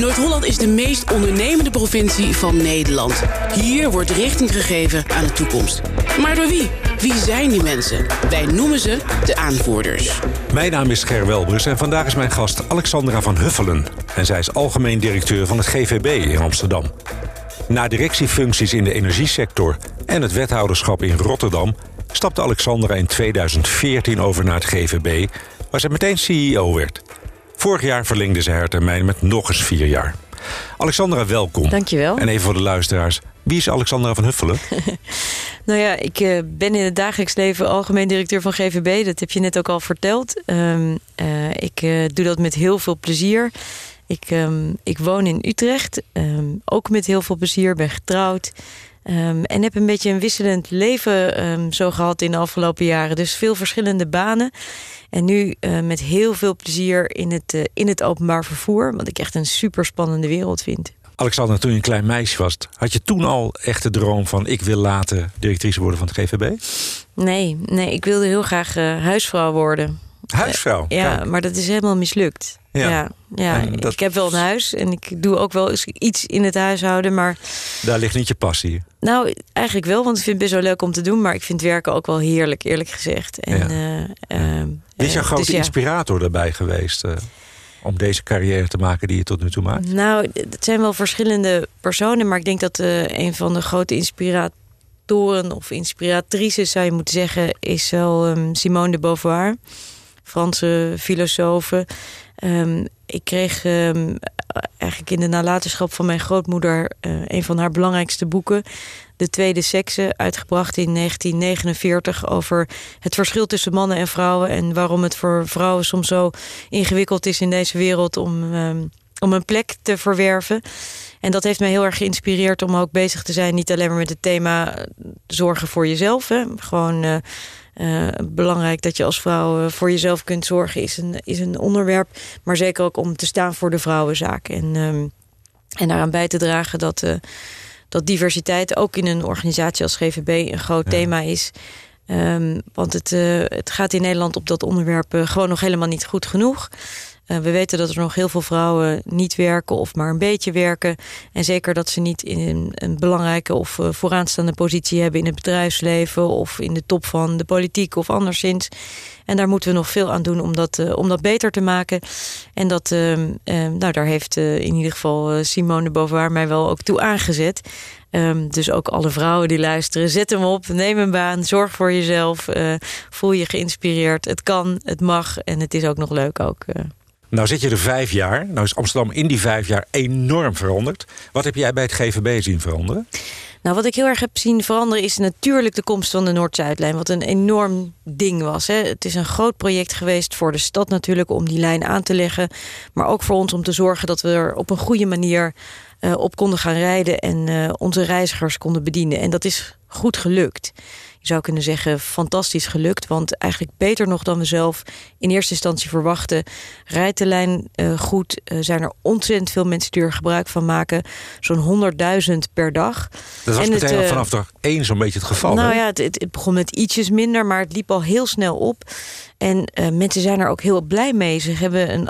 Noord-Holland is de meest ondernemende provincie van Nederland. Hier wordt richting gegeven aan de toekomst. Maar door wie? Wie zijn die mensen? Wij noemen ze de aanvoerders. Mijn naam is Ger Welbers en vandaag is mijn gast Alexandra van Huffelen. En zij is algemeen directeur van het GVB in Amsterdam. Na directiefuncties in de energiesector en het wethouderschap in Rotterdam... stapte Alexandra in 2014 over naar het GVB... waar ze meteen CEO werd. Vorig jaar verlengde ze haar termijn met nog eens vier jaar. Alexandra, welkom. Dankjewel. En even voor de luisteraars. Wie is Alexandra van Huffelen? nou ja, ik uh, ben in het dagelijks leven algemeen directeur van GVB. Dat heb je net ook al verteld. Um, uh, ik uh, doe dat met heel veel plezier. Ik, um, ik woon in Utrecht. Um, ook met heel veel plezier. Ben getrouwd. Um, en heb een beetje een wisselend leven um, zo gehad in de afgelopen jaren. Dus veel verschillende banen. En nu uh, met heel veel plezier in het, uh, in het openbaar vervoer. Wat ik echt een super spannende wereld vind. Alexander, toen je een klein meisje was, had je toen al echt de droom van ik wil later directrice worden van het GVB? Nee, nee ik wilde heel graag uh, huisvrouw worden. Huisvrouw? ja, Kijk. maar dat is helemaal mislukt. Ja, ja, ja. Dat... ik heb wel een huis en ik doe ook wel eens iets in het huishouden, maar... Daar ligt niet je passie? Nou, eigenlijk wel, want ik vind het best wel leuk om te doen, maar ik vind werken ook wel heerlijk, eerlijk gezegd. En, ja. uh, uh, Wie is jouw grote dus, inspirator daarbij geweest? Uh, om deze carrière te maken die je tot nu toe maakt? Nou, het zijn wel verschillende personen, maar ik denk dat een van de grote inspiratoren of inspiratrices, zou je moeten zeggen, is wel um, Simone de Beauvoir. Franse filosofen. Um, ik kreeg um, eigenlijk in de nalatenschap van mijn grootmoeder uh, een van haar belangrijkste boeken. De Tweede Sekse, uitgebracht in 1949 over het verschil tussen mannen en vrouwen. En waarom het voor vrouwen soms zo ingewikkeld is in deze wereld om, um, om een plek te verwerven. En dat heeft mij heel erg geïnspireerd om ook bezig te zijn. Niet alleen maar met het thema zorgen voor jezelf. Hè. Gewoon uh, uh, belangrijk dat je als vrouw uh, voor jezelf kunt zorgen is een, is een onderwerp. Maar zeker ook om te staan voor de vrouwenzaak. En, um, en daaraan bij te dragen dat, uh, dat diversiteit ook in een organisatie als GVB een groot ja. thema is. Um, want het, het gaat in Nederland op dat onderwerp gewoon nog helemaal niet goed genoeg. Uh, we weten dat er nog heel veel vrouwen niet werken of maar een beetje werken. En zeker dat ze niet in een, belangrijke of uh, vooraanstaande positie hebben in het bedrijfsleven of in de top van de politiek of anderszins. En daar moeten we nog veel aan doen om dat, uh, om dat beter te maken. En dat, nou, daar heeft in ieder geval Simone Beauvoir mij wel ook toe aangezet. Um, dus ook alle vrouwen die luisteren, zet hem op, neem een baan, zorg voor jezelf, voel je geïnspireerd. Het kan, het mag en het is ook nog leuk ook. Nou zit je er vijf jaar. Nou is Amsterdam in die vijf jaar enorm veranderd. Wat heb jij bij het GVB zien veranderen? Nou, wat ik heel erg heb zien veranderen is natuurlijk de komst van de Noord-Zuidlijn. Wat een enorm ding was. Hè. Het is een groot project geweest voor de stad natuurlijk om die lijn aan te leggen. Maar ook voor ons om te zorgen dat we er op een goede manier uh, op konden gaan rijden. En uh, onze reizigers konden bedienen. En dat is goed gelukt zou kunnen zeggen, fantastisch gelukt. Want eigenlijk beter nog dan we zelf in eerste instantie verwachten. Rijdt de lijn uh, goed? Uh, zijn er ontzettend veel mensen die er gebruik van maken. Zo'n 100.000 per dag. Dat was en meteen het, uh, vanaf dag één zo'n beetje het geval. Nou hè? ja, het, het, het, begon met ietsjes minder, maar het liep al heel snel op. En uh, mensen zijn er ook heel blij mee. Ze hebben een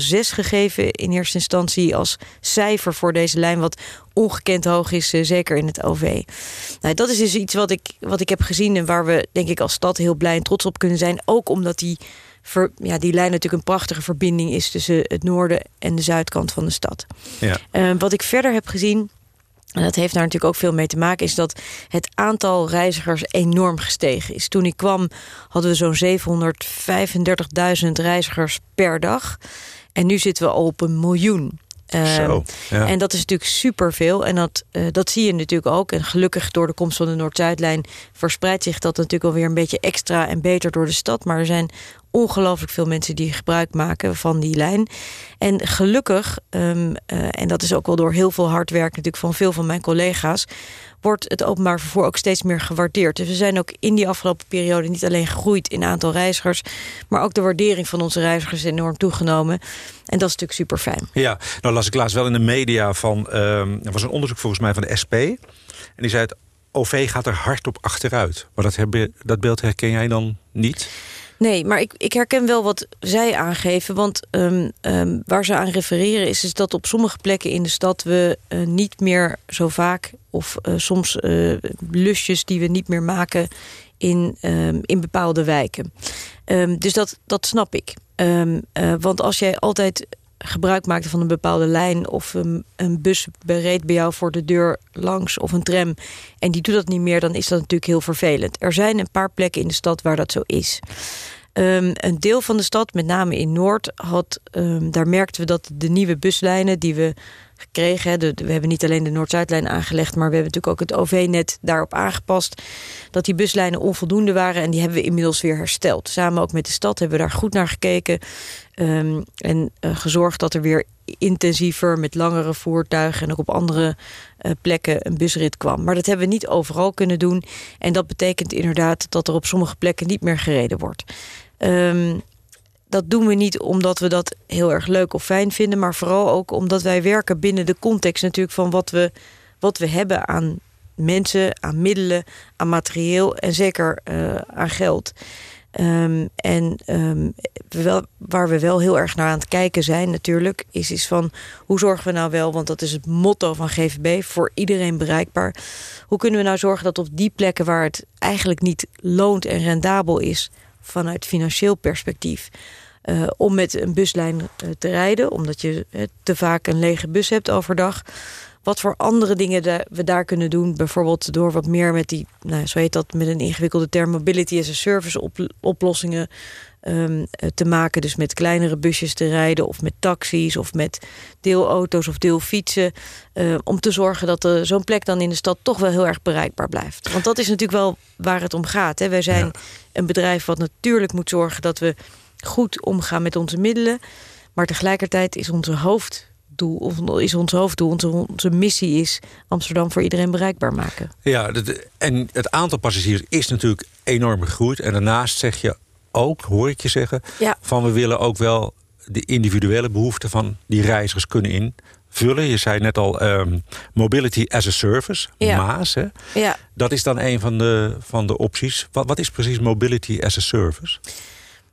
8,6 gegeven in eerste instantie als cijfer voor deze lijn, wat ongekend hoog is, uh, zeker in het OV. Nou, dat is dus iets wat ik, wat ik heb gezien en waar we denk ik als stad heel blij en trots op kunnen zijn. Ook omdat die, ver, ja, die lijn natuurlijk een prachtige verbinding is tussen het noorden en de zuidkant van de stad. Ja. Uh, wat ik verder heb gezien en dat heeft daar natuurlijk ook veel mee te maken, is dat het aantal reizigers enorm gestegen is. Toen ik kwam hadden we zo'n 735.000 reizigers per dag. En nu zitten we al op een miljoen. Zo, ja. En dat is natuurlijk superveel. En dat, uh, dat zie je natuurlijk ook. En gelukkig door de komst van de Noord-Zuidlijn verspreidt zich dat natuurlijk alweer een beetje extra en beter door de stad. Maar er zijn ongelooflijk veel mensen die gebruik maken van die lijn. En gelukkig, um, uh, en dat is ook wel door heel veel hard werk natuurlijk van veel van mijn collega's, wordt het openbaar vervoer ook steeds meer gewaardeerd. Dus we zijn ook in die afgelopen periode niet alleen gegroeid in aantal reizigers, maar ook de waardering van onze reizigers is enorm toegenomen. En dat is natuurlijk super fijn. Ja, nou las ik laatst wel in de media van, um, er was een onderzoek volgens mij van de SP. En die zei het OV gaat er hard op achteruit. Maar dat, heb, dat beeld herken jij dan niet? Nee, maar ik, ik herken wel wat zij aangeven. Want um, um, waar ze aan refereren is, is dat op sommige plekken in de stad we uh, niet meer zo vaak of uh, soms uh, lusjes die we niet meer maken in, um, in bepaalde wijken. dus dat, dat snap ik. want als jij altijd gebruik maakte van een bepaalde lijn of een, bus bereed bij jou voor de deur langs of een tram en die doet dat niet meer, dan is dat natuurlijk heel vervelend. Er zijn een paar plekken in de stad waar dat zo is. Um, een deel van de stad, met name in Noord, had, um, daar merkten we dat de nieuwe buslijnen die we gekregen, we hebben niet alleen de Noord-Zuidlijn aangelegd, maar we hebben natuurlijk ook het OV-net daarop aangepast, dat die buslijnen onvoldoende waren en die hebben we inmiddels weer hersteld. Samen ook met de stad hebben we daar goed naar gekeken um, en uh, gezorgd dat er weer intensiever met langere voertuigen en ook op andere uh, plekken een busrit kwam. Maar dat hebben we niet overal kunnen doen en dat betekent inderdaad dat er op sommige plekken niet meer gereden wordt. Um, dat doen we niet omdat we dat heel erg leuk of fijn vinden, maar vooral ook omdat wij werken binnen de context natuurlijk van wat we, wat we hebben aan mensen, aan middelen, aan materieel en zeker uh, aan geld. Um, en wel, waar we wel heel erg naar aan het kijken zijn natuurlijk... is, is van hoe zorgen we nou wel... want dat is het motto van GVB, voor iedereen bereikbaar. Hoe kunnen we nou zorgen dat op die plekken... waar het eigenlijk niet loont en rendabel is vanuit financieel perspectief. Uh, om met een buslijn uh, te rijden, omdat je uh, te vaak een lege bus hebt overdag. Wat voor andere dingen we daar kunnen doen, bijvoorbeeld door wat meer met die, nou, zo heet dat met een ingewikkelde term, mobility as a service op, oplossingen um, te maken. Dus met kleinere busjes te rijden, of met taxis, of met deelauto's of deelfietsen. om te zorgen dat zo'n plek dan in de stad toch wel heel erg bereikbaar blijft. Want dat is natuurlijk wel waar het om gaat. Hè. Wij zijn ja. een bedrijf wat natuurlijk moet zorgen dat we goed omgaan met onze middelen. Maar tegelijkertijd is onze hoofddoel, of is ons hoofddoel, onze, onze missie is Amsterdam voor iedereen bereikbaar maken. Ja, en het aantal passagiers is natuurlijk enorm gegroeid. En daarnaast zeg je ook, hoor ik je zeggen, ja. van we willen ook wel de individuele behoeften van die reizigers kunnen invullen. Je zei net al um, mobility as a service, ja. MAAS. Hè? Ja. Dat is dan een van de, van de opties. Wat, wat is precies mobility as a service?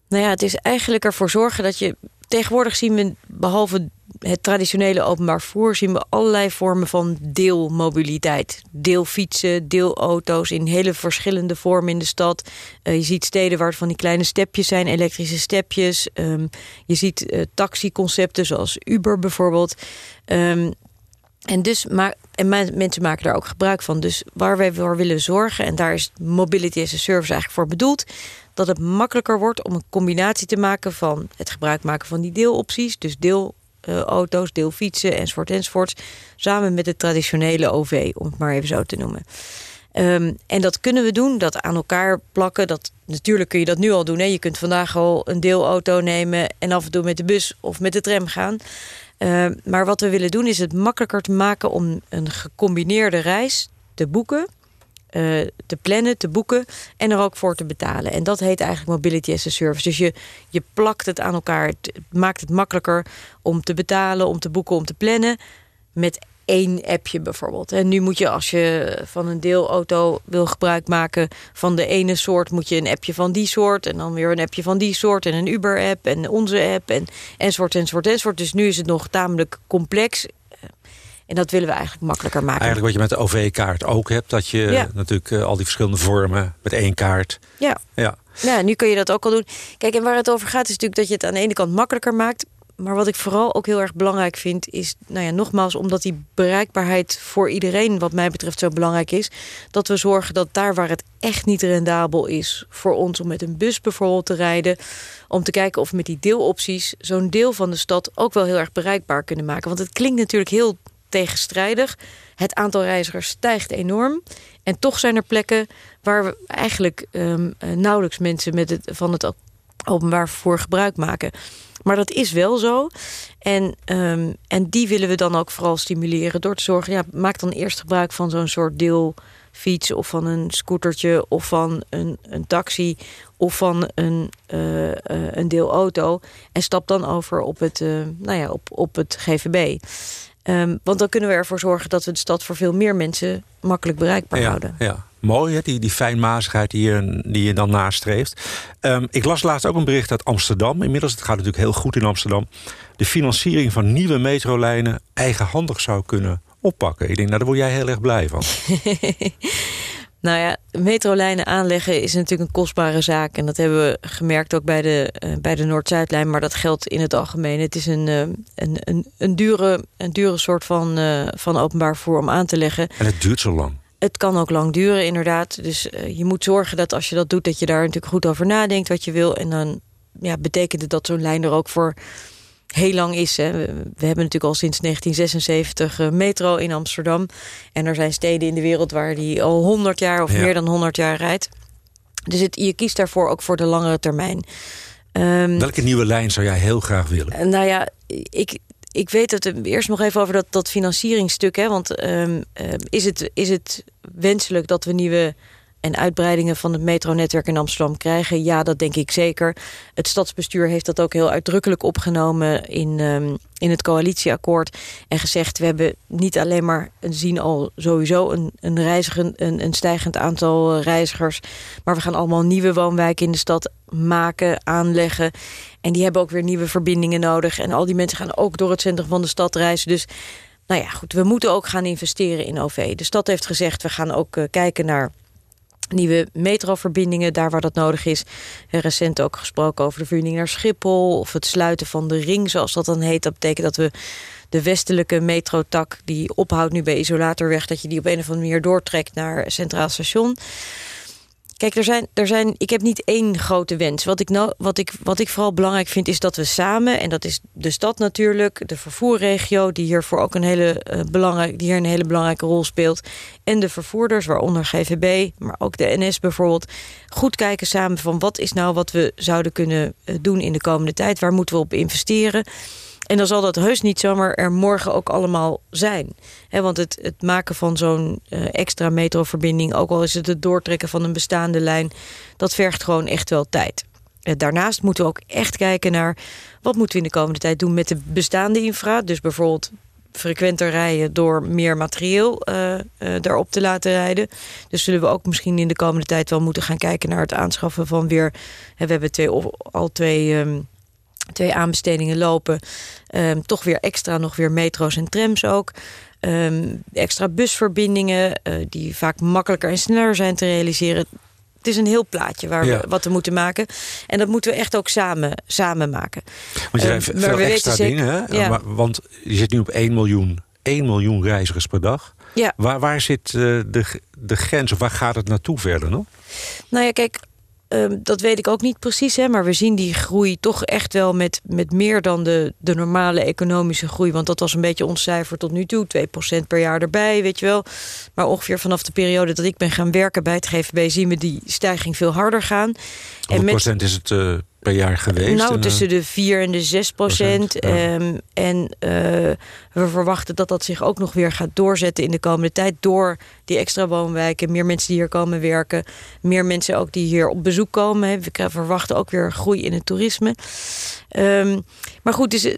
Nou ja, het is eigenlijk ervoor zorgen dat je... Tegenwoordig zien we, behalve het traditionele openbaar vervoer... zien we allerlei vormen van deelmobiliteit. Deelfietsen, deelauto's in hele verschillende vormen in de stad. Uh, je ziet steden waar het van die kleine stepjes zijn, elektrische stepjes. Um, je ziet uh, taxiconcepten zoals Uber bijvoorbeeld. Um, en, dus, maar, en mensen maken daar ook gebruik van. Dus waar wij voor willen zorgen... en daar is Mobility as a Service eigenlijk voor bedoeld dat het makkelijker wordt om een combinatie te maken van het gebruik maken van die deelopties, dus deelauto's, uh, deelfietsen enzovoort enzovoort, samen met het traditionele OV, om het maar even zo te noemen. Um, en dat kunnen we doen, dat aan elkaar plakken. Dat, natuurlijk kun je dat nu al doen. Hè. Je kunt vandaag al een deelauto nemen en af en toe met de bus of met de tram gaan. Uh, maar wat we willen doen is het makkelijker te maken om een gecombineerde reis te boeken te plannen, te boeken en er ook voor te betalen. En dat heet eigenlijk mobility as a service. Dus je, je plakt het aan elkaar. Het maakt het makkelijker om te betalen, om te boeken, om te plannen met één appje bijvoorbeeld. En nu moet je als je van een deelauto wil gebruik maken van de ene soort, moet je een appje van die soort en dan weer een appje van die soort en een Uber-app en onze app en enzovoort enzovoort enzovoort. Dus nu is het nog tamelijk complex. En dat willen we eigenlijk makkelijker maken. Eigenlijk wat je met de OV-kaart ook hebt. Dat je ja. natuurlijk uh, al die verschillende vormen met één kaart. Ja. ja. Ja, nu kun je dat ook al doen. Kijk, en waar het over gaat is natuurlijk dat je het aan de ene kant makkelijker maakt. Maar wat ik vooral ook heel erg belangrijk vind is, nou ja, nogmaals, omdat die bereikbaarheid voor iedereen, wat mij betreft, zo belangrijk is, dat we zorgen dat daar waar het echt niet rendabel is voor ons om met een bus bijvoorbeeld te rijden, om te kijken of we met die deelopties zo'n deel van de stad ook wel heel erg bereikbaar kunnen maken. Want het klinkt natuurlijk heel tegenstrijdig. Het aantal reizigers stijgt enorm. En toch zijn er plekken waar we eigenlijk um, nauwelijks mensen met het, van het openbaar vervoer gebruik maken. Maar dat is wel zo. En, um, en die willen we dan ook vooral stimuleren door te zorgen... ja, maak dan eerst gebruik van zo'n soort deelfiets... of van een scootertje of van een, een taxi of van een, uh, uh, een deelauto... en stap dan over op het, nou ja, op, op het GVB. Um, want dan kunnen we ervoor zorgen dat we de stad voor veel meer mensen makkelijk bereikbaar ja, houden. Ja. mooi, hè? Die, die fijnmazigheid die je, die je dan nastreeft. Um, ik las laatst ook een bericht uit Amsterdam. Inmiddels, het gaat natuurlijk heel goed in Amsterdam. De financiering van nieuwe metrolijnen eigenhandig zou kunnen oppakken. Ik denk, nou, daar word jij heel erg blij van. Nou ja, metrolijnen aanleggen is natuurlijk een kostbare zaak. En dat hebben we gemerkt ook bij de, uh, bij de Noord-Zuidlijn. Maar dat geldt in het algemeen. Het is een, uh, een, een, een, dure, een dure soort van, uh, van openbaar vervoer om aan te leggen. En het duurt zo lang. Het kan ook lang duren, inderdaad. Dus je moet zorgen dat als je dat doet... dat je daar natuurlijk goed over nadenkt wat je wil. En dan ja, betekent het dat zo'n lijn er ook voor heel lang is. Hè. We, hebben natuurlijk al sinds 1976 uh, metro in Amsterdam. En er zijn steden in de wereld waar die al 100 jaar of meer dan 100 jaar rijdt. Dus het, je kiest daarvoor ook voor de langere termijn. Um, Welke nieuwe lijn zou jij heel graag willen? nou ja, ik, ik weet het eerst nog even over dat, dat financieringstuk. Hè, want um, uh, is, het, is het wenselijk dat we nieuwe en uitbreidingen van het metronetwerk in Amsterdam krijgen? Ja, dat denk ik zeker. Het stadsbestuur heeft dat ook heel uitdrukkelijk opgenomen in, um, in het coalitieakkoord. En gezegd, we hebben niet alleen maar zien al sowieso een, een, reizigen, een, een stijgend aantal reizigers. Maar we gaan allemaal nieuwe woonwijken in de stad maken, aanleggen. En die hebben ook weer nieuwe verbindingen nodig. En al die mensen gaan ook door het centrum van de stad reizen. Dus nou ja, goed, we moeten ook gaan investeren in OV. De stad heeft gezegd, we gaan ook uh, kijken naar nieuwe metroverbindingen, daar waar dat nodig is. Recent ook gesproken over de verbinding naar Schiphol... of het sluiten van de ring, zoals dat dan heet. Dat betekent dat we de westelijke metrotak... die ophoudt nu bij Isolatorweg... dat je die op een of andere manier doortrekt naar Centraal Station... Kijk, er zijn, er zijn, ik heb niet één grote wens. Wat ik, nou, wat, ik, wat ik vooral belangrijk vind is dat we samen... en dat is de stad natuurlijk, de vervoerregio... die hiervoor ook een hele, uh, belangrijk, die hier een hele belangrijke rol speelt... en de vervoerders, waaronder GVB, maar ook de NS bijvoorbeeld... goed kijken samen van wat is nou wat we zouden kunnen uh, doen in de komende tijd... waar moeten we op investeren... En dan zal dat heus niet zomaar er morgen ook allemaal zijn. Want het, het maken van zo'n uh, extra metroverbinding... ook al is het het doortrekken van een bestaande lijn... dat vergt gewoon echt wel tijd. Uh, daarnaast moeten we ook echt kijken naar... wat moeten we in de komende tijd doen met de bestaande infra. Dus bijvoorbeeld frequenter rijden door meer materieel uh, daarop te laten rijden. Dus zullen we ook misschien in de komende tijd wel moeten gaan kijken... naar het aanschaffen van weer... we hebben twee, al twee... Um, twee aanbestedingen lopen. Um, toch weer extra nog weer metro's en trams ook. Um, extra busverbindingen uh, die vaak makkelijker en sneller zijn te realiseren. Het is een heel plaatje waar ja. we wat we moeten maken. En dat moeten we echt ook samen, samen maken. Want je hebt um, veel extra dingen, hè? Ja. Want je zit nu op 1 miljoen, 1 miljoen reizigers per dag. Ja. Waar, waar zit uh, de, de grens of waar gaat het naartoe verder nog? Nou ja, kijk, Um, dat weet ik ook niet precies, hè, maar we zien die groei toch echt wel met, met meer dan de, de normale economische groei. Want dat was een beetje ons cijfer tot nu toe, 2% per jaar erbij, weet je wel. Maar ongeveer vanaf de periode dat ik ben gaan werken bij het GVB zien we die stijging veel harder gaan. Hoeveel procent is het uh, per jaar geweest? Nou, tussen de 4 en de 6 procent. Um, en uh, we verwachten dat dat zich ook nog weer gaat doorzetten in de komende tijd. Door die extra woonwijken, meer mensen die hier komen werken. Meer mensen ook die hier op bezoek komen. We verwachten ook weer groei in het toerisme. Um, maar goed, dus uh,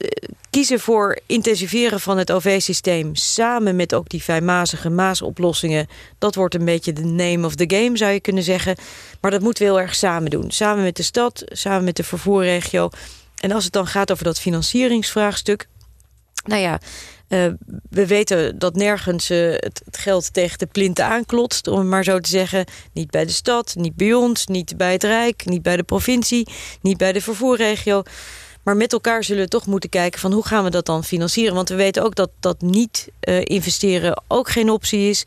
kiezen voor intensiveren van het OV-systeem... samen met ook die fijnmazige maasoplossingen... dat wordt een beetje de name of the game, zou je kunnen zeggen. Maar dat moeten we heel erg samen doen. Samen met de stad, samen met de vervoerregio. En als het dan gaat over dat financieringsvraagstuk... nou ja, uh, we weten dat nergens het, het, geld tegen de plinten aanklotst, om het maar zo te zeggen. Niet bij de stad, niet bij ons, niet bij het Rijk, niet bij de provincie, niet bij de vervoerregio. Maar met elkaar zullen we toch moeten kijken van hoe gaan we dat dan financieren. Want we weten ook dat, dat niet uh, investeren ook geen optie is.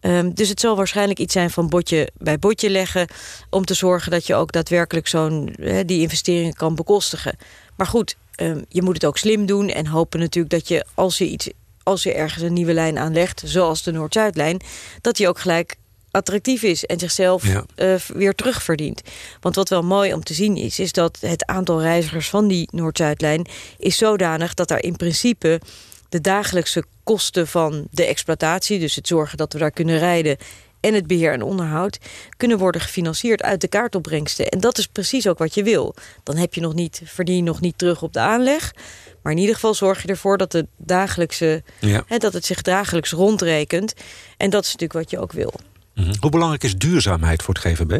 Um, dus het zal waarschijnlijk iets zijn van botje bij botje leggen... om te zorgen dat je ook daadwerkelijk zo'n die investeringen kan bekostigen. Maar goed, um, je moet het ook slim doen en hopen natuurlijk dat je als je iets als je ergens een nieuwe lijn aanlegt, zoals de Noord-Zuidlijn, dat die ook gelijk attractief is en zichzelf ja. uh, weer terugverdient. Want wat wel mooi om te zien is, is dat het aantal reizigers van die Noord-Zuidlijn is zodanig dat daar in principe de dagelijkse kosten van de exploitatie, dus het zorgen dat we daar kunnen rijden en het beheer en onderhoud kunnen worden gefinancierd uit de kaartopbrengsten. En dat is precies ook wat je wil. Dan heb je nog niet, verdien je nog niet terug op de aanleg. Maar in ieder geval zorg je ervoor dat, de dagelijkse, ja. hè, dat het zich dagelijks rondrekent. En dat is natuurlijk wat je ook wil. Mhm. Hoe belangrijk is duurzaamheid voor het GVB?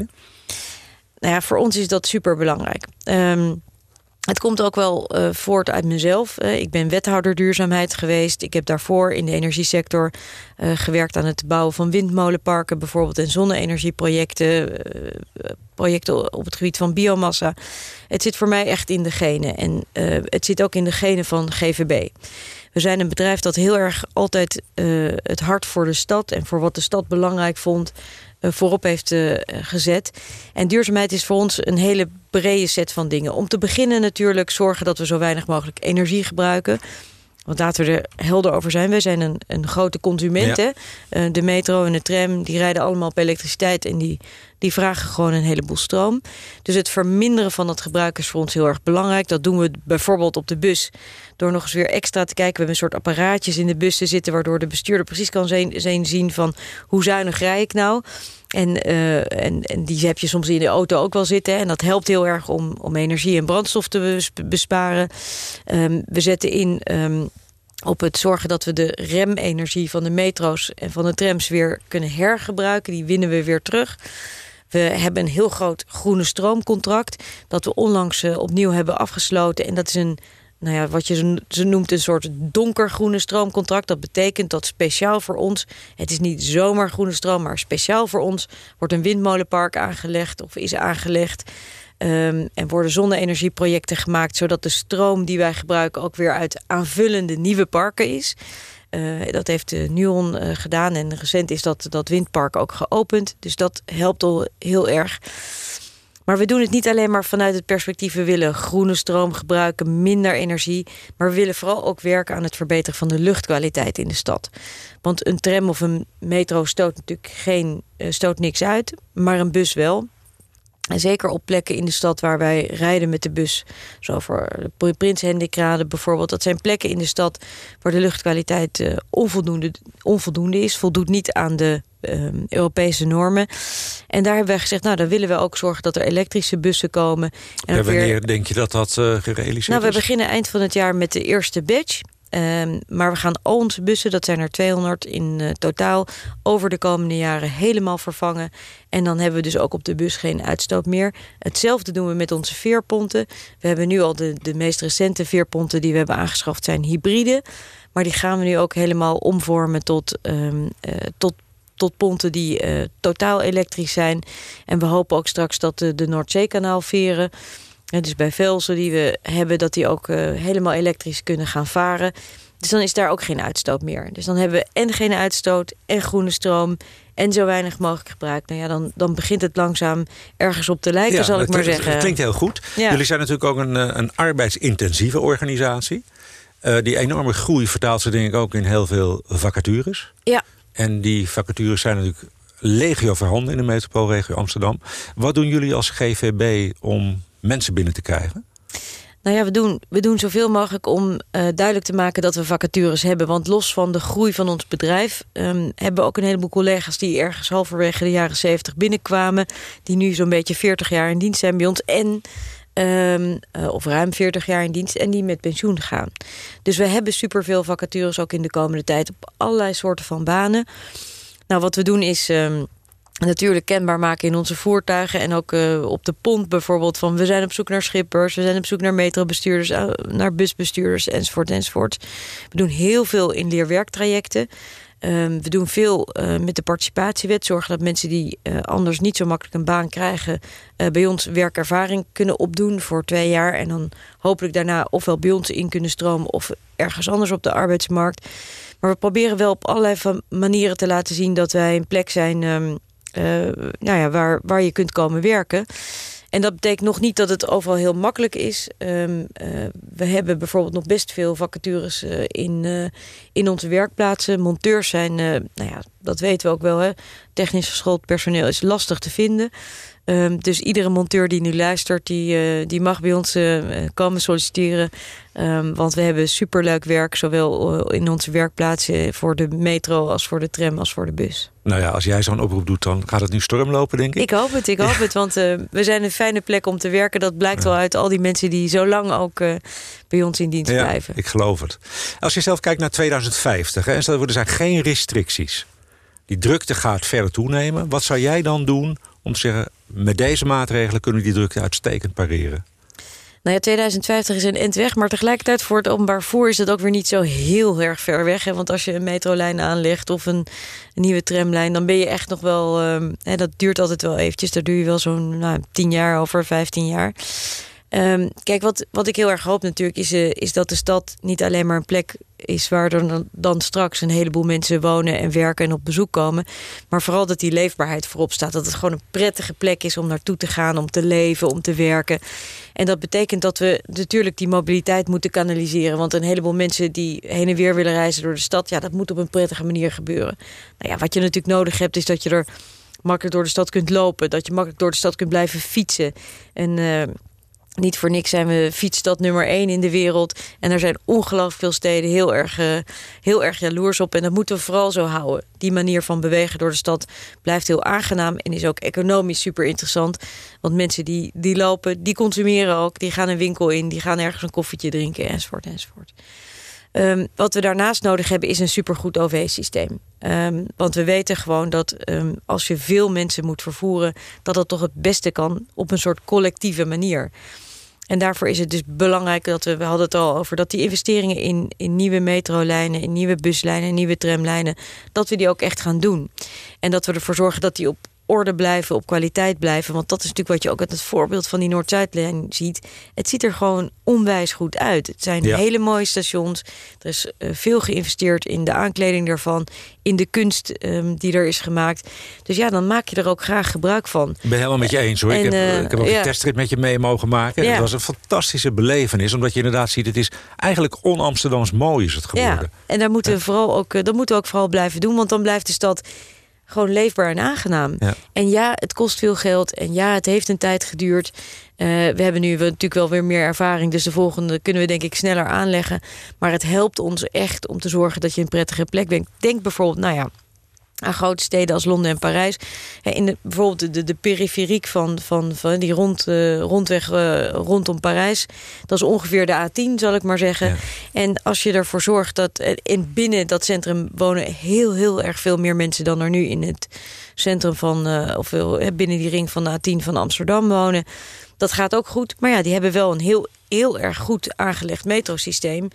Nou ja, voor ons is dat super belangrijk. Ehm, het komt ook wel uh, voort uit mezelf. Uh, ik ben wethouder duurzaamheid geweest. Ik heb daarvoor in de energiesector uh, gewerkt aan het bouwen van windmolenparken, bijvoorbeeld en zonne-energieprojecten, projecten op het gebied van biomassa. Het zit voor mij echt in de genen en het zit ook in de genen van GVB. We zijn een bedrijf dat heel erg altijd het hart voor de stad en voor wat de stad belangrijk vond eh, voorop heeft eh, gezet. En duurzaamheid is voor ons een hele brede set van dingen. Om te beginnen natuurlijk zorgen dat we zo weinig mogelijk energie gebruiken. Want laten we er helder over zijn. Wij zijn een, een grote consument. Uh, de metro en de tram die rijden allemaal op elektriciteit. En die, die vragen gewoon een heleboel stroom. Dus het verminderen van dat gebruik is voor ons heel erg belangrijk. Dat doen we bijvoorbeeld op de bus. Door nog eens weer extra te kijken. We hebben een soort apparaatjes in de bussen zitten. Waardoor de bestuurder precies kan zijn, zien van hoe zuinig rij ik nou. En, uh, en, en die heb je soms in de auto ook wel zitten. En dat helpt heel erg om, om energie en brandstof te besparen. Um, we zetten in um, op het zorgen dat we de remenergie van de metro's en van de trams weer kunnen hergebruiken. Die winnen we weer terug. We hebben een heel groot groene stroomcontract dat we onlangs uh, opnieuw hebben afgesloten. En dat is een nou ja, wat je ze noemt een soort donkergroene stroomcontract. Dat betekent dat speciaal voor ons, het is niet zomaar groene stroom, maar speciaal voor ons wordt een windmolenpark aangelegd of is aangelegd. Um, en worden zonne-energieprojecten gemaakt, zodat de stroom die wij gebruiken ook weer uit aanvullende nieuwe parken is. Uh, dat heeft de Nuon uh, gedaan en recent is dat, dat windpark ook geopend. Dus dat helpt al heel erg. Maar we doen het niet alleen maar vanuit het perspectief... we willen groene stroom gebruiken, minder energie... maar we willen vooral ook werken aan het verbeteren van de luchtkwaliteit in de stad. Want een tram of een metro stoot natuurlijk geen, stoot niks uit, maar een bus wel... En zeker op plekken in de stad waar wij rijden met de bus. Zo voor de Prins Hendrikrade bijvoorbeeld. Dat zijn plekken in de stad waar de luchtkwaliteit uh, onvoldoende, onvoldoende is. Voldoet niet aan de uh, Europese normen. En daar hebben wij gezegd, nou dan willen we ook zorgen dat er elektrische bussen komen. En, en wanneer weer... denk je dat dat uh, gerealiseerd nou, is? We beginnen eind van het jaar met de eerste batch. Um, maar we gaan al onze bussen, dat zijn er 200 in uh, totaal, over de komende jaren helemaal vervangen. En dan hebben we dus ook op de bus geen uitstoot meer. Hetzelfde doen we met onze veerponten. We hebben nu al de, de meest recente veerponten die we hebben aangeschaft zijn hybride. Maar die gaan we nu ook helemaal omvormen tot, um, uh, tot tot ponten die uh, totaal elektrisch zijn. En we hopen ook straks dat de, de Noordzeekanaal veren dus bij Velsen die we hebben, dat die ook uh, helemaal elektrisch kunnen gaan varen. Dus dan is daar ook geen uitstoot meer. Dus dan hebben we en geen uitstoot en groene stroom en zo weinig mogelijk gebruik. Nou ja, dan, dan begint het langzaam ergens op te lijken, ja, zal ik maar zeggen. Het klinkt heel goed. Ja. Jullie zijn natuurlijk ook een, eh, een arbeidsintensieve organisatie. Uh, die enorme groei vertaalt ze denk ik ook in heel veel vacatures. Ja. En die vacatures zijn natuurlijk legio voorhanden in de metropoolregio Amsterdam. Wat doen jullie als GVB om mensen binnen te krijgen? Nou ja, we doen, we doen zoveel mogelijk om uh, duidelijk te maken dat we vacatures hebben. Want los van de groei van ons bedrijf um, hebben we ook een heleboel collega's die ergens halverwege de jaren 70 binnenkwamen. Die nu zo'n beetje 40 jaar in dienst zijn bij ons. En Um, uh, of ruim 40 jaar in dienst en die met pensioen gaan. Dus we hebben superveel vacatures ook in de komende tijd op allerlei soorten van banen. Nou, wat we doen is um, natuurlijk kenbaar maken in onze voertuigen. En ook uh, op de pont bijvoorbeeld van we zijn op zoek naar schippers. We zijn op zoek naar metrobestuurders, uh, naar busbestuurders enzovoort enzovoort. We doen heel veel in leerwerktrajecten. Um, we doen veel uh, met de participatiewet. Zorgen dat mensen die anders niet zo makkelijk een baan krijgen... bij ons werkervaring kunnen opdoen voor twee jaar. En dan hopelijk daarna ofwel bij ons in kunnen stromen... of ergens anders op de arbeidsmarkt. Maar we proberen wel op allerlei manieren te laten zien... dat wij een plek zijn... Uh, nou ja, waar, waar je kunt komen werken. En dat betekent nog niet dat het overal heel makkelijk is. Um, uh, we hebben bijvoorbeeld nog best veel vacatures uh, in, in onze werkplaatsen. Monteurs zijn, nou ja, dat weten we ook wel. Hè. Technisch geschoold personeel is lastig te vinden. Um, dus iedere monteur die nu luistert, die, die mag bij ons komen solliciteren. Um, want we hebben superleuk werk, zowel in onze werkplaatsen voor de metro als voor de tram als voor de bus. Nou ja, als jij zo'n oproep doet, dan gaat het nu stormlopen, denk ik. Ik hoop het, ik hoop het. Want uh, we zijn een fijne plek om te werken. Dat blijkt ja. wel uit al die mensen die zo lang ook uh, bij ons in dienst ja, blijven. ik geloof het. Als je zelf kijkt naar 2050, hè, en stel er zijn geen restricties. Die drukte gaat verder toenemen. Wat zou jij dan doen om te zeggen... met deze maatregelen kunnen we die drukte uitstekend pareren? Nou ja, 2050 is een end weg, maar tegelijkertijd voor het openbaar vervoer is het ook weer niet zo heel erg ver weg. Hè? Want als je een metrolijn aanlegt of een, nieuwe tramlijn, dan ben je echt nog wel. Uh, hè, dat duurt altijd wel eventjes. Daar duur je wel zo'n nou, 10 jaar over, 15 jaar. Um, kijk, wat, wat ik heel erg hoop natuurlijk is, uh, is dat de stad niet alleen maar een plek is waar dan, dan, straks een heleboel mensen wonen en werken en op bezoek komen. Maar vooral dat die leefbaarheid voorop staat. Dat het gewoon een prettige plek is om naartoe te gaan, om te leven, om te werken. En dat betekent dat we natuurlijk die mobiliteit moeten kanaliseren. Want een heleboel mensen die heen en weer willen reizen door de stad, ja, dat moet op een prettige manier gebeuren. Nou ja, wat je natuurlijk nodig hebt, is dat je er makkelijk door de stad kunt lopen. Dat je makkelijk door de stad kunt blijven fietsen. En. Uh, niet voor niks zijn we fietsstad nummer één in de wereld. En er zijn ongelooflijk veel steden heel erg, uh, heel erg jaloers op. En dat moeten we vooral zo houden. Die manier van bewegen door de stad blijft heel aangenaam. En is ook economisch super interessant. Want mensen die, die lopen, die consumeren ook. Die gaan een winkel in, die gaan ergens een koffietje drinken enzovoort enzovoort. Um, wat we daarnaast nodig hebben is een supergoed OV-systeem. Um, want we weten gewoon dat um, als je veel mensen moet vervoeren, dat dat toch het beste kan op een soort collectieve manier. En daarvoor is het dus belangrijk dat we, we hadden het al over, dat die investeringen in, in nieuwe metrolijnen, in nieuwe buslijnen, in nieuwe tramlijnen, dat we die ook echt gaan doen. En dat we ervoor zorgen dat die op orde blijven, op kwaliteit blijven. Want dat is natuurlijk wat je ook uit het voorbeeld van die Noord-Zuidlijn ziet. Het ziet er gewoon onwijs goed uit. Het zijn hele mooie stations. Er is uh, veel geïnvesteerd in de aankleding daarvan, in de kunst um, die er is gemaakt. Dus ja, dan maak je er ook graag gebruik van. Ik ben helemaal met je eens hoor. En, ik, heb, uh, ik heb ook ja. een testrit met je mee mogen maken. Ja. Het was een fantastische belevenis, omdat je inderdaad ziet, het is eigenlijk on-Amsterdams mooi is het geworden. Ja. En daar moeten we vooral ook, dat moeten we ook vooral blijven doen, want dan blijft de stad gewoon leefbaar en aangenaam. Ja. En ja, het kost veel geld. En ja, het heeft een tijd geduurd. Uh, we hebben nu natuurlijk wel weer meer ervaring. Dus de volgende kunnen we denk ik sneller aanleggen. Maar het helpt ons echt om te zorgen dat je een prettige plek bent. Denk bijvoorbeeld, nou ja, aan grote steden als Londen en Parijs. In de, bijvoorbeeld de, de periferiek van, van, van die rond, uh, rondweg uh, rondom Parijs. Dat is ongeveer de A10, zal ik maar zeggen. Ja. En als je ervoor zorgt dat in binnen dat centrum wonen heel, heel erg veel meer mensen dan er nu in het centrum van, uh, of binnen die ring van de A10 van Amsterdam wonen. Dat gaat ook goed. Maar ja, die hebben wel een heel, heel erg goed aangelegd metrosysteem.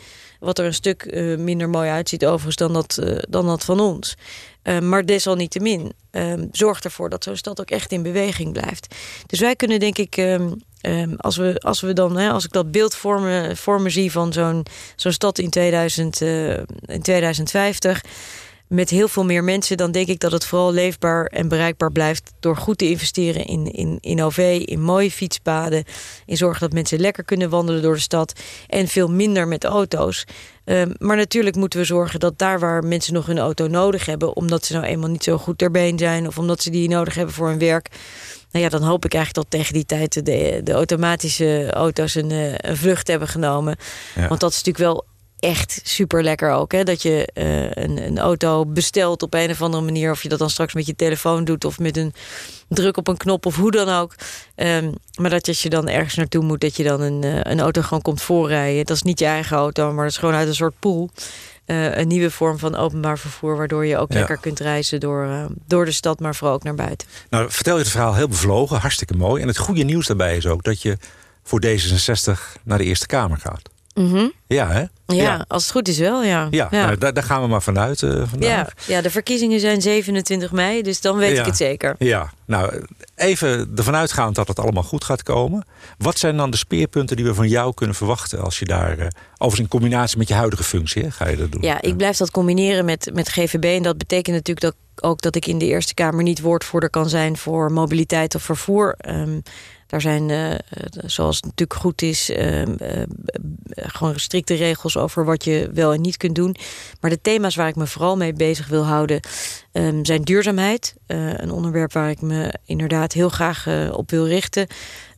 Wat er een stuk uh, minder mooi uitziet overigens dan dat, uh, dan dat van ons. Uh, maar desalniettemin um, zorgt ervoor dat zo'n stad ook echt in beweging blijft. Dus wij kunnen denk ik, um, um, als, we, als we dan, hè, als ik dat beeld vormen, vormen zie van zo'n zo'n stad in, 2000, in 2050 met heel veel meer mensen, dan denk ik dat het vooral leefbaar en bereikbaar blijft door goed te investeren in, in, in OV, in mooie fietspaden, in zorgen dat mensen lekker kunnen wandelen door de stad en veel minder met auto's. Um, maar natuurlijk moeten we zorgen dat daar waar mensen nog hun auto nodig hebben, omdat ze nou eenmaal niet zo goed ter been zijn of omdat ze die nodig hebben voor hun werk. Nou ja, dan hoop ik eigenlijk dat tegen die tijd de, de automatische auto's een, een vlucht hebben genomen. Ja. Want dat is natuurlijk wel echt super lekker ook. Hè? Dat je uh, een, een, auto bestelt op een of andere manier. Of je dat dan straks met je telefoon doet. Of met een druk op een knop of hoe dan ook. Um, maar dat als je dan ergens naartoe moet. Dat je dan een, uh, een auto gewoon komt voorrijden. Dat is niet je eigen auto. Maar dat is gewoon uit een soort pool. Uh, een nieuwe vorm van openbaar vervoer. Waardoor je ook ja. lekker kunt reizen door, door de stad. Maar vooral ook naar buiten. Nou vertel je het verhaal heel bevlogen. Hartstikke mooi. En het goede nieuws daarbij is ook dat je voor D66 naar de Eerste Kamer gaat. Mm -hmm. Ja, hè? Ja, ja, als het goed is wel, ja. Ja, ja. Nou, daar, daar, gaan we maar vanuit uh, vandaag. Ja, ja, de verkiezingen zijn 27 mei, dus dan weet ik het zeker. Ja, nou, even ervan uitgaand dat het allemaal goed gaat komen. Wat zijn dan de speerpunten die we van jou kunnen verwachten... als je daar, uh, overigens in combinatie met je huidige functie, hè, ga je dat doen? Ja, ik blijf dat combineren met, met GVB. En dat betekent natuurlijk dat ook dat ik in de Eerste Kamer niet woordvoerder kan zijn... voor mobiliteit of vervoer... Um, daar zijn, uh, zoals het natuurlijk goed is, uh, uh, gewoon strikte regels over wat je wel en niet kunt doen. Maar de thema's waar ik me vooral mee bezig wil houden um, zijn duurzaamheid. een onderwerp waar ik me inderdaad heel graag op wil richten.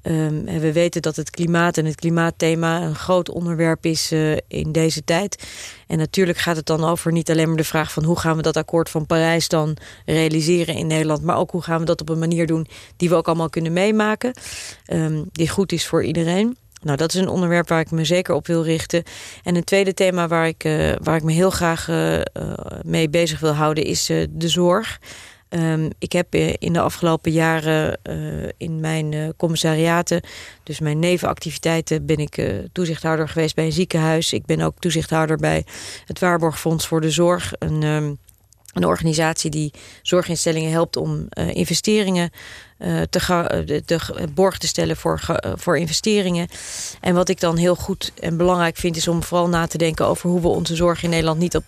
En we weten dat het klimaat en het klimaatthema een groot onderwerp is uh, in deze tijd. En natuurlijk gaat het dan over niet alleen maar de vraag van hoe gaan we dat akkoord van Parijs dan realiseren in Nederland, maar ook hoe gaan we dat op een manier doen die we ook allemaal kunnen meemaken, um, die goed is voor iedereen. nou, dat is een onderwerp waar ik me zeker op wil richten. En een tweede thema waar ik, uh, waar ik me heel graag uh, mee bezig wil houden is de zorg. Um, ik heb in de afgelopen jaren in mijn commissariaten, dus mijn nevenactiviteiten, ben ik toezichthouder geweest bij een ziekenhuis. Ik ben ook toezichthouder bij het Waarborgfonds voor de Zorg. Een, um, een organisatie die zorginstellingen helpt om investeringen te, de, de, borg te stellen voor, voor investeringen. En wat ik dan heel goed en belangrijk vind... is om vooral na te denken over hoe we onze zorg in Nederland... niet op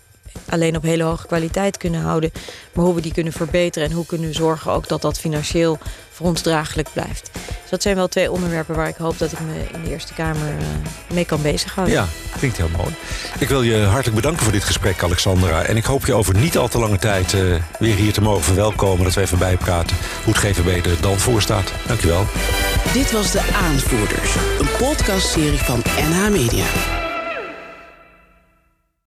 alleen op hele hoge kwaliteit kunnen houden... maar hoe we die kunnen verbeteren en hoe kunnen we zorgen ook dat dat financieel voor ons draaglijk blijft. Dus dat zijn wel twee onderwerpen waar ik hoop dat ik me in de Eerste Kamer uh, mee kan bezighouden. Ja, klinkt heel mooi. Ik wil je hartelijk bedanken voor dit gesprek, Alexandra. En ik hoop je over niet al te lange tijd uh, weer hier te mogen verwelkomen... dat we even bijpraten hoe het GVB er dan voor staat. Dankjewel. Dit was De Aanvoerders, een podcastserie van NH Media.